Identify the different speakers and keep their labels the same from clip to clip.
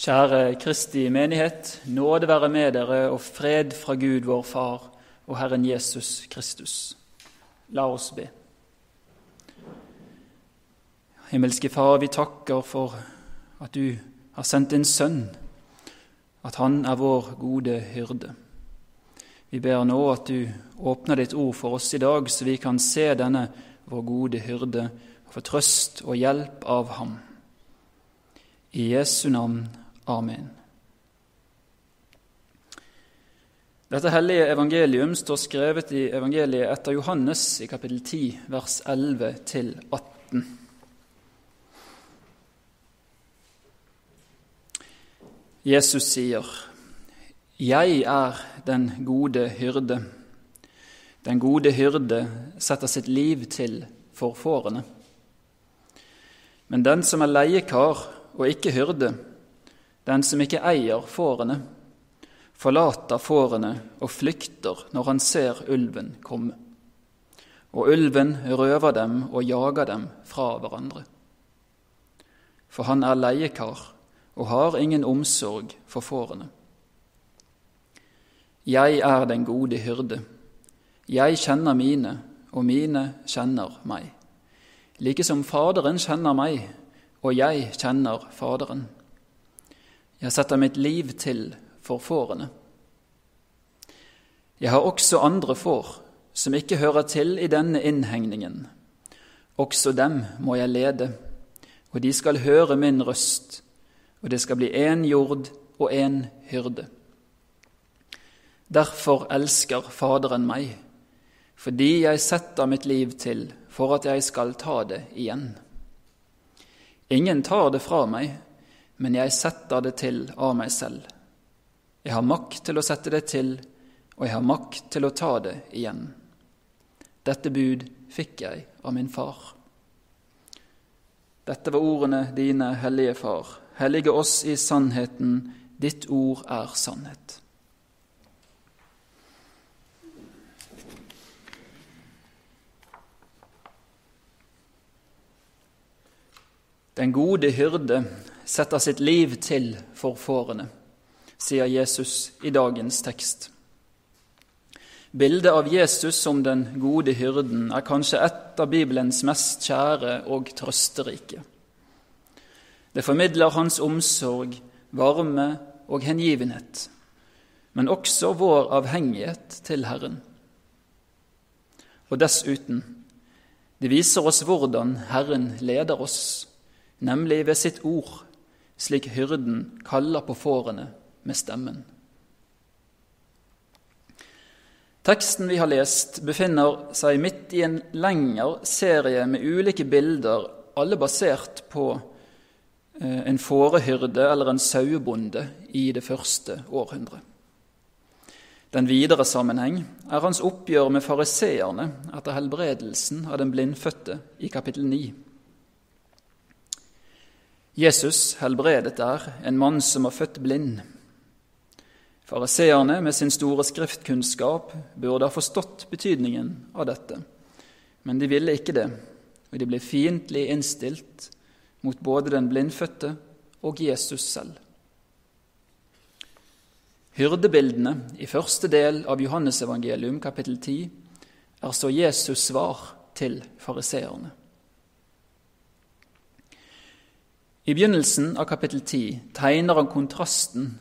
Speaker 1: Kjære Kristi menighet, nåde være med dere og fred fra Gud vår Far og Herren Jesus Kristus. La oss be. Himmelske Far, vi takker for at du har sendt din Sønn, at han er vår gode hyrde. Vi ber nå at du åpner ditt ord for oss i dag, så vi kan se denne vår gode hyrde og få trøst og hjelp av ham. I Jesu navn. Amen. Dette hellige evangelium står skrevet i evangeliet etter Johannes i kapittel 10, vers 11-18. Jesus sier, 'Jeg er den gode hyrde'. Den gode hyrde setter sitt liv til for fårene. Men den som er leiekar og ikke hyrde, den som ikke eier fårene, forlater fårene og flykter når han ser ulven komme. Og ulven røver dem og jager dem fra hverandre. For han er leiekar og har ingen omsorg for fårene. Jeg er den gode hyrde. Jeg kjenner mine, og mine kjenner meg. Like som Faderen kjenner meg, og jeg kjenner Faderen. Jeg setter mitt liv til for fårene. Jeg har også andre får som ikke hører til i denne innhegningen. Også dem må jeg lede, og de skal høre min røst, og det skal bli én jord og én hyrde. Derfor elsker Faderen meg, fordi jeg setter mitt liv til for at jeg skal ta det igjen. Ingen tar det fra meg, men jeg setter det til av meg selv. Jeg har makt til å sette det til, og jeg har makt til å ta det igjen. Dette bud fikk jeg av min far. Dette var ordene dine, hellige Far. Hellige oss i sannheten. Ditt ord er sannhet. Den gode hyrde setter sitt liv til for fårene, sier Jesus i dagens tekst. Bildet av Jesus som den gode hyrden er kanskje et av Bibelens mest kjære og trøsterike. Det formidler hans omsorg, varme og hengivenhet, men også vår avhengighet til Herren. Og dessuten, det viser oss hvordan Herren leder oss, nemlig ved sitt ord slik hyrden kaller på fårene med stemmen. Teksten vi har lest, befinner seg midt i en lengre serie med ulike bilder, alle basert på eh, en fårehyrde eller en sauebonde i det første århundret. Den videre sammenheng er hans oppgjør med fariseerne etter helbredelsen av den blindfødte i kapittel 9. Jesus helbredet der en mann som var født blind. Fariseerne med sin store skriftkunnskap burde ha forstått betydningen av dette, men de ville ikke det, og de ble fiendtlig innstilt mot både den blindfødte og Jesus selv. Hyrdebildene i første del av Johannesevangelium kapittel 10 er så Jesus' svar til fariseerne. I begynnelsen av kapittel 10 tegner han kontrasten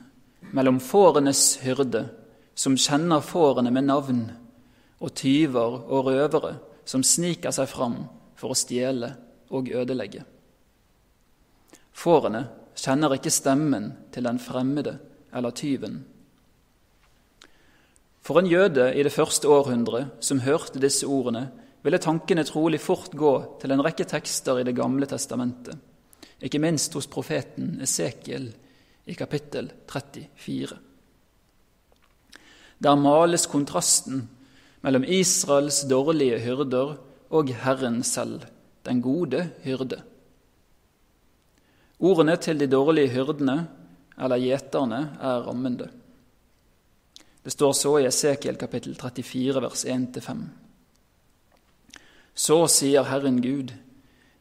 Speaker 1: mellom fårenes hyrde, som kjenner fårene med navn, og tyver og røvere som sniker seg fram for å stjele og ødelegge. Fårene kjenner ikke stemmen til den fremmede eller tyven. For en jøde i det første århundret som hørte disse ordene, ville tankene trolig fort gå til en rekke tekster i Det gamle testamentet ikke minst hos profeten Esekiel i kapittel 34. Der males kontrasten mellom Israels dårlige hyrder og Herren selv, den gode hyrde. Ordene til de dårlige hyrdene, eller gjeterne, er rammende. Det står så i Esekiel kapittel 34, vers 1-5. Så sier Herren Gud,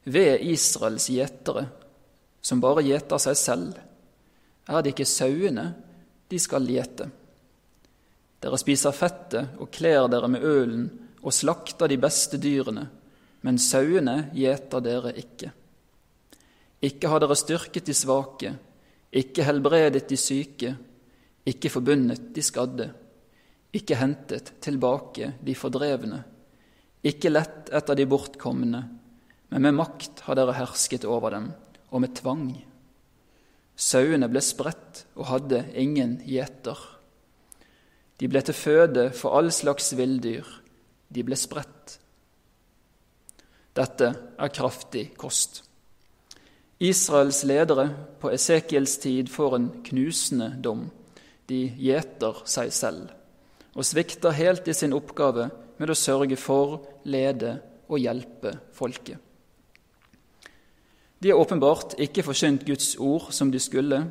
Speaker 1: ved Israels gjetere som bare gjeter seg selv. er det ikke sauene de skal gjete. Dere spiser fettet og kler dere med ølen og slakter de beste dyrene, men sauene gjeter dere ikke. Ikke har dere styrket de svake, ikke helbredet de syke, ikke forbundet de skadde, ikke hentet tilbake de fordrevne, ikke lett etter de bortkomne, men med makt har dere hersket over dem, og med tvang. Sauene ble spredt og hadde ingen gjeter. De ble til føde for all slags villdyr. De ble spredt. Dette er kraftig kost. Israels ledere på Esekiels tid får en knusende dom. De gjeter seg selv og svikter helt i sin oppgave med å sørge for, lede og hjelpe folket. De har åpenbart ikke forkynt Guds ord som de skulle,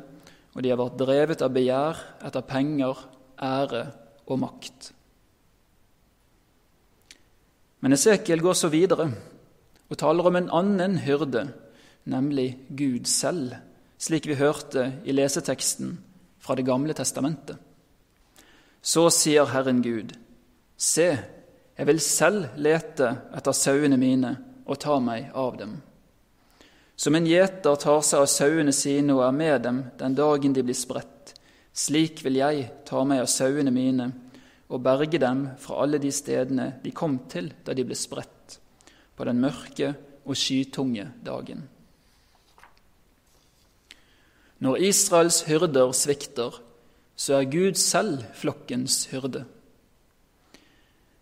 Speaker 1: og de har vært drevet av begjær etter penger, ære og makt. Men Esekiel går så videre og taler om en annen hyrde, nemlig Gud selv, slik vi hørte i leseteksten fra Det gamle testamentet. Så sier Herren Gud, se, jeg vil selv lete etter sauene mine og ta meg av dem. Som en gjeter tar seg av sauene sine og er med dem den dagen de blir spredt, slik vil jeg ta meg av sauene mine og berge dem fra alle de stedene de kom til da de ble spredt, på den mørke og skytunge dagen. Når Israels hyrder svikter, så er Gud selv flokkens hyrde.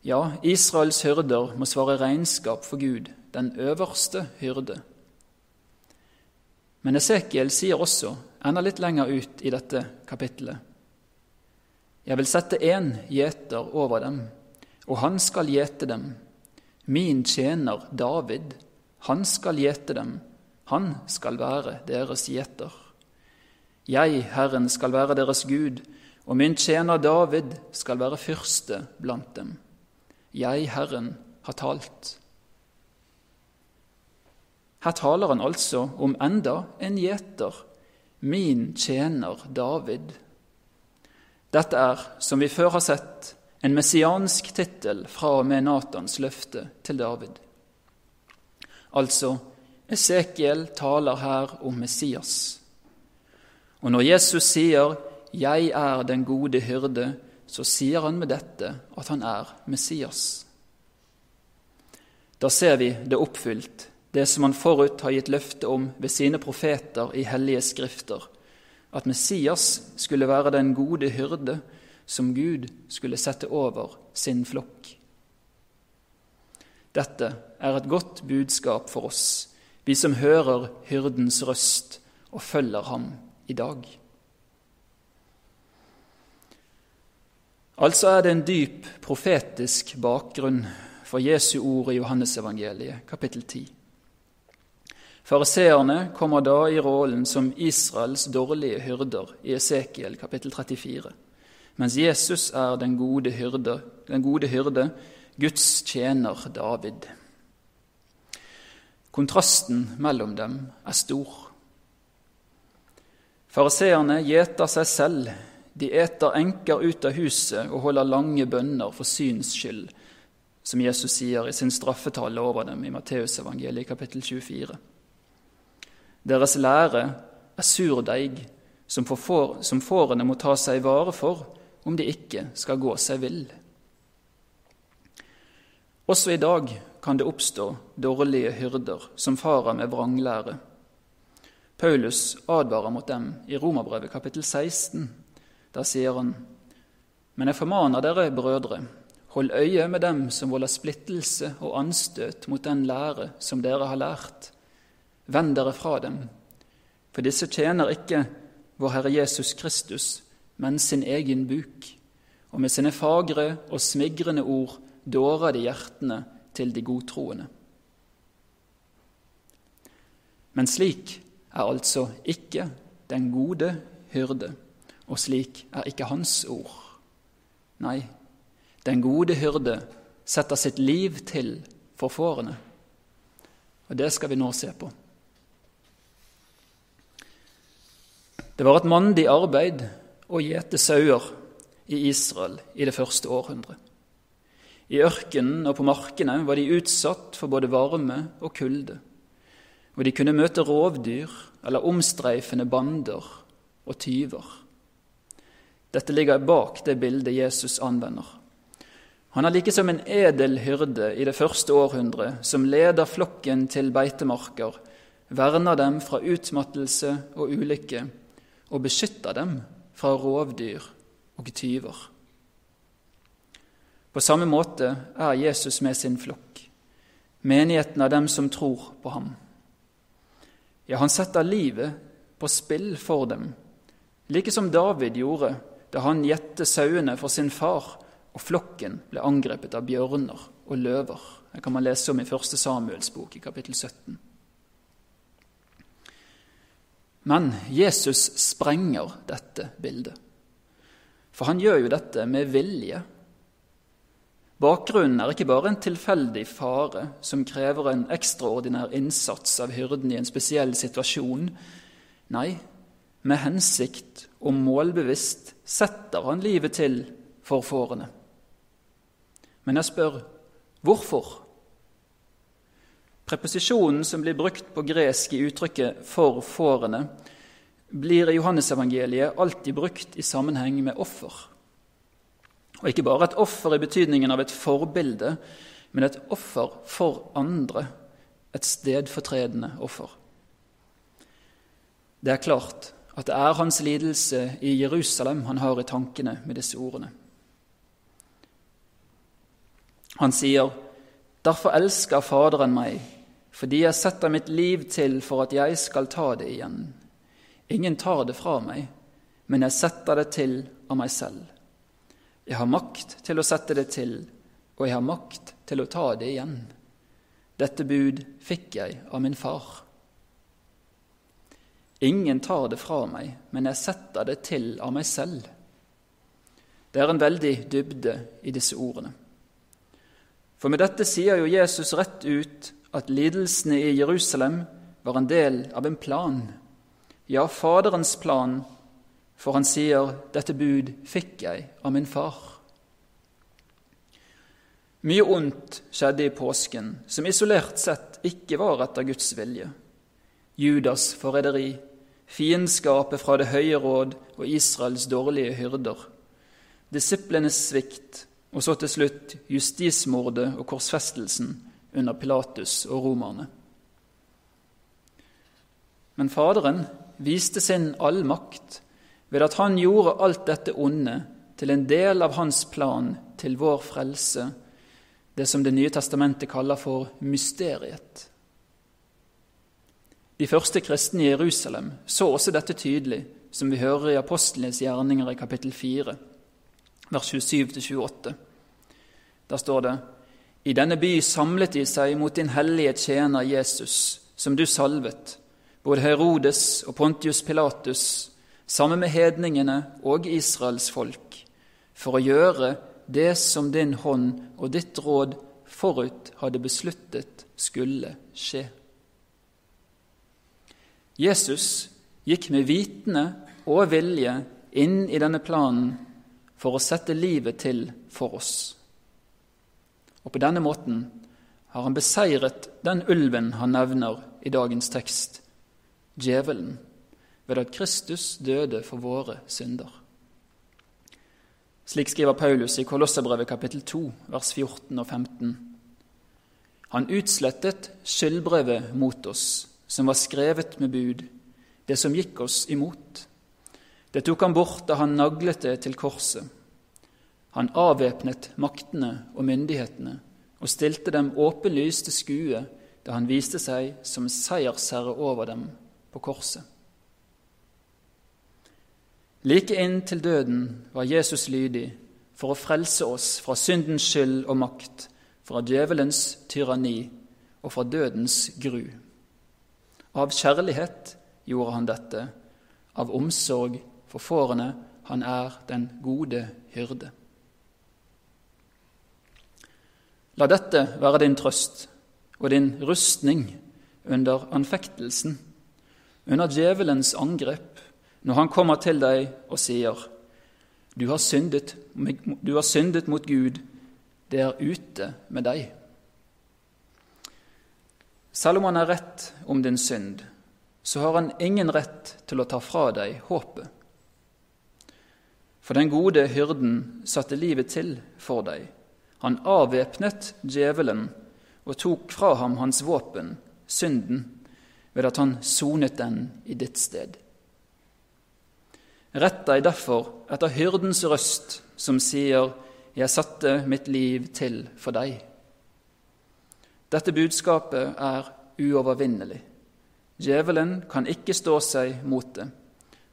Speaker 1: Ja, Israels hyrder må svare regnskap for Gud, den øverste hyrde. Men Esekiel sier også, enda litt lenger ut i dette kapittelet, jeg vil sette én gjeter over dem, og han skal gjete dem. Min tjener David, han skal gjete dem, han skal være deres gjeter. Jeg, Herren, skal være deres Gud, og min tjener David skal være fyrste blant dem. Jeg, Herren, har talt. Her taler han altså om enda en gjeter, min tjener David. Dette er, som vi før har sett, en messiansk tittel fra og med Natans løfte til David. Altså, Esekiel taler her om Messias. Og når Jesus sier 'Jeg er den gode hyrde', så sier han med dette at han er Messias. Da ser vi det oppfylt det som han forut har gitt løfte om ved sine profeter i hellige skrifter, at Messias skulle være den gode hyrde som Gud skulle sette over sin flokk. Dette er et godt budskap for oss, vi som hører hyrdens røst og følger ham i dag. Altså er det en dyp profetisk bakgrunn for Jesu ord i Johannesevangeliet, kapittel 10. Fariseerne kommer da i rollen som Israels dårlige hyrder i Esekiel kapittel 34, mens Jesus er den gode hyrde, den gode hyrde Guds tjener David. Kontrasten mellom dem er stor. Fariseerne gjeter seg selv, de eter enker ut av huset og holder lange bønner for syns skyld, som Jesus sier i sin straffetale over dem i Matteusevangeliet kapittel 24. Deres lære er surdeig som, får, som fårene må ta seg vare for om de ikke skal gå seg vill. Også i dag kan det oppstå dårlige hyrder som farer med vranglære. Paulus advarer mot dem i Romerbrevet kapittel 16. Der sier han.: Men jeg formaner dere, brødre, hold øye med dem som volder splittelse og anstøt mot den lære som dere har lært Vend dere fra dem, for disse tjener ikke vår Herre Jesus Kristus, men sin egen buk, og med sine fagre og smigrende ord dårer de hjertene til de godtroende. Men slik er altså ikke den gode hyrde, og slik er ikke hans ord. Nei, den gode hyrde setter sitt liv til for fårene, og det skal vi nå se på. Det var et mandig arbeid å gjete sauer i Israel i det første århundret. I ørkenen og på markene var de utsatt for både varme og kulde, og de kunne møte rovdyr eller omstreifende bander og tyver. Dette ligger bak det bildet Jesus anvender. Han er like som en edel hyrde i det første århundret, som leder flokken til beitemarker, verner dem fra utmattelse og ulykke og beskytter dem fra rovdyr og tyver. På samme måte er Jesus med sin flokk, menigheten av dem som tror på ham. Ja, han setter livet på spill for dem, like som David gjorde da han gjette sauene for sin far og flokken ble angrepet av bjørner og løver. Det kan man lese om i 1. Samuels bok i kapittel 17. Men Jesus sprenger dette bildet. For han gjør jo dette med vilje. Bakgrunnen er ikke bare en tilfeldig fare som krever en ekstraordinær innsats av hyrden i en spesiell situasjon. Nei, med hensikt og målbevisst setter han livet til for fårene. Men jeg spør hvorfor? Preposisjonen som blir brukt på gresk i uttrykket 'for fårene', blir i Johannesevangeliet alltid brukt i sammenheng med offer. Og ikke bare et offer i betydningen av et forbilde, men et offer for andre, et stedfortredende offer. Det er klart at det er hans lidelse i Jerusalem han har i tankene med disse ordene. Han sier, 'Derfor elsker Faderen meg, fordi jeg setter mitt liv til for at jeg skal ta det igjen.' Ingen tar det fra meg, men jeg setter det til av meg selv. Jeg har makt til å sette det til, og jeg har makt til å ta det igjen. Dette bud fikk jeg av min far. Ingen tar det fra meg, men jeg setter det til av meg selv. Det er en veldig dybde i disse ordene. For med dette sier jo Jesus rett ut at lidelsene i Jerusalem var en del av en plan. Ja, Faderens plan, for han sier 'dette bud fikk jeg av min far'. Mye ondt skjedde i påsken som isolert sett ikke var etter Guds vilje. Judas forræderi, fiendskapet fra Det høye råd og Israels dårlige hyrder, disiplenes svikt og så til slutt justismordet og korsfestelsen under Pilatus og romerne. Men Faderen viste sin allmakt ved at han gjorde alt dette onde til en del av hans plan til vår frelse, det som Det nye testamentet kaller for mysteriet. De første kristne i Jerusalem så også dette tydelig, som vi hører i apostlenes gjerninger i kapittel 4, vers 27-28. Der står det I denne by samlet de seg mot din hellige tjener Jesus, som du salvet, både Herodes og Pontius Pilatus, sammen med hedningene og Israels folk, for å gjøre det som din hånd og ditt råd forut hadde besluttet skulle skje. Jesus gikk med vitende og vilje inn i denne planen for å sette livet til for oss. Og på denne måten har han beseiret den ulven han nevner i dagens tekst, djevelen, ved at Kristus døde for våre synder. Slik skriver Paulus i Kolosserbrevet kapittel 2, vers 14 og 15. Han utslettet skyldbrevet mot oss, som var skrevet med bud, det som gikk oss imot. Det tok han bort da han naglet det til korset. Han avvæpnet maktene og myndighetene og stilte dem åpenlyst til skue da han viste seg som seiersherre over dem på korset. Like inn til døden var Jesus lydig for å frelse oss fra syndens skyld og makt, fra djevelens tyranni og fra dødens gru. Av kjærlighet gjorde han dette, av omsorg for fårene. Han er den gode hyrde. La dette være din trøst og din rustning under anfektelsen, under djevelens angrep, når han kommer til deg og sier, du har syndet, du har syndet mot Gud, det er ute med deg. Selv om han er rett om din synd, så har han ingen rett til å ta fra deg håpet. For den gode hyrden satte livet til for deg. Han avvæpnet djevelen og tok fra ham hans våpen, synden, ved at han sonet den i ditt sted. Rett deg derfor etter hyrdens røst, som sier, Jeg satte mitt liv til for deg. Dette budskapet er uovervinnelig. Djevelen kan ikke stå seg mot det,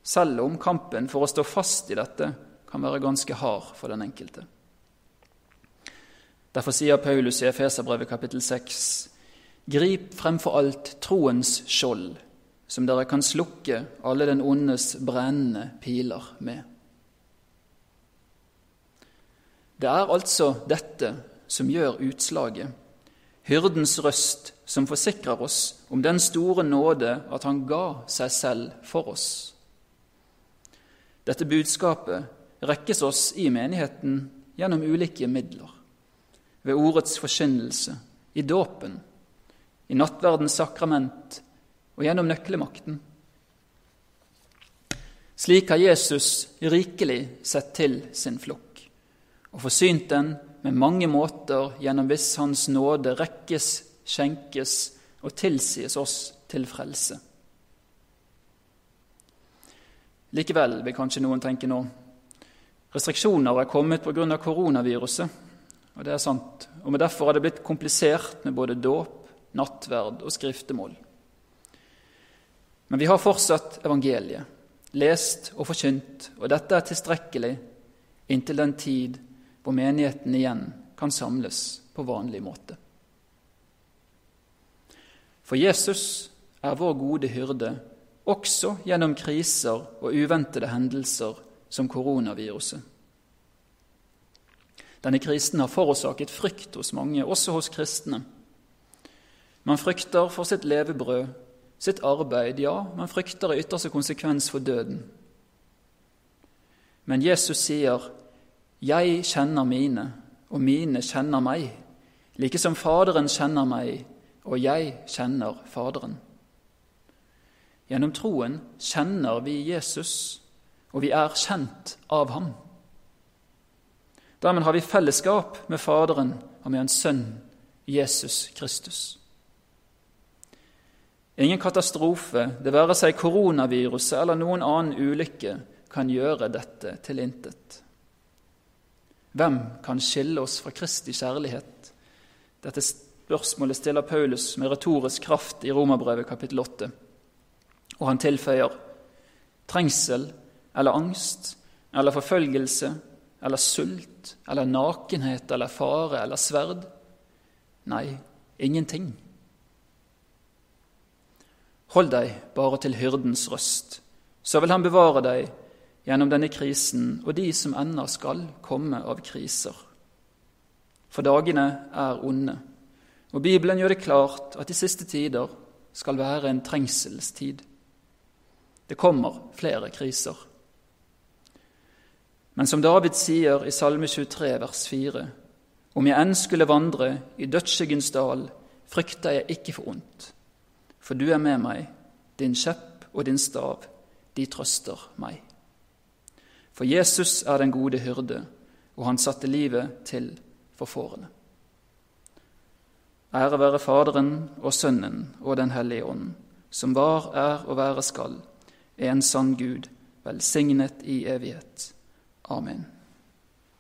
Speaker 1: selv om kampen for å stå fast i dette kan være ganske hard for den enkelte. Derfor sier Paulus i Efeserbrevet kapittel 6.: Grip fremfor alt troens skjold, som dere kan slukke alle den ondes brennende piler med. Det er altså dette som gjør utslaget, hyrdens røst som forsikrer oss om den store nåde at han ga seg selv for oss. Dette budskapet rekkes oss i menigheten gjennom ulike midler ved ordets forkynnelse, i dåpen, i nattverdens sakrament og gjennom nøklemakten. Slik har Jesus rikelig sett til sin flokk og forsynt den med mange måter gjennom hvis Hans nåde rekkes, skjenkes og tilsies oss til frelse. Likevel vil kanskje noen tenke nå restriksjoner er kommet pga. koronaviruset. Og det er sant. Og med Derfor har det blitt komplisert med både dåp, nattverd og skriftemål. Men vi har fortsatt evangeliet, lest og forkynt, og dette er tilstrekkelig inntil den tid hvor menigheten igjen kan samles på vanlig måte. For Jesus er vår gode hyrde også gjennom kriser og uventede hendelser som koronaviruset. Denne krisen har forårsaket frykt hos mange, også hos kristne. Man frykter for sitt levebrød, sitt arbeid, ja, man frykter i ytterste konsekvens for døden. Men Jesus sier, 'Jeg kjenner mine, og mine kjenner meg', like som Faderen kjenner meg, og jeg kjenner Faderen. Gjennom troen kjenner vi Jesus, og vi er kjent av ham. Dermed har vi fellesskap med Faderen og med Hans Sønn Jesus Kristus. Ingen katastrofe, det være seg koronaviruset eller noen annen ulykke, kan gjøre dette til intet. Hvem kan skille oss fra Kristi kjærlighet? Dette spørsmålet stiller Paulus med retorisk kraft i Romerbrevet kapittel 8. Og han tilføyer trengsel eller angst eller forfølgelse eller sult eller nakenhet eller fare eller sverd? Nei, ingenting. Hold deg bare til hyrdens røst, så vil han bevare deg gjennom denne krisen og de som ennå skal komme av kriser. For dagene er onde, og Bibelen gjør det klart at de siste tider skal være en trengselstid. Det kommer flere kriser. Men som David sier i Salme 23, vers 4.: Om jeg enn skulle vandre i dødsskyggens dal, frykter jeg ikke for ondt. For du er med meg, din kjepp og din stav, de trøster meg. For Jesus er den gode hyrde, og han satte livet til for fårene. Ære være Faderen og Sønnen og Den hellige ånd, som var, er og være skal, en sann Gud, velsignet i evighet. Amen.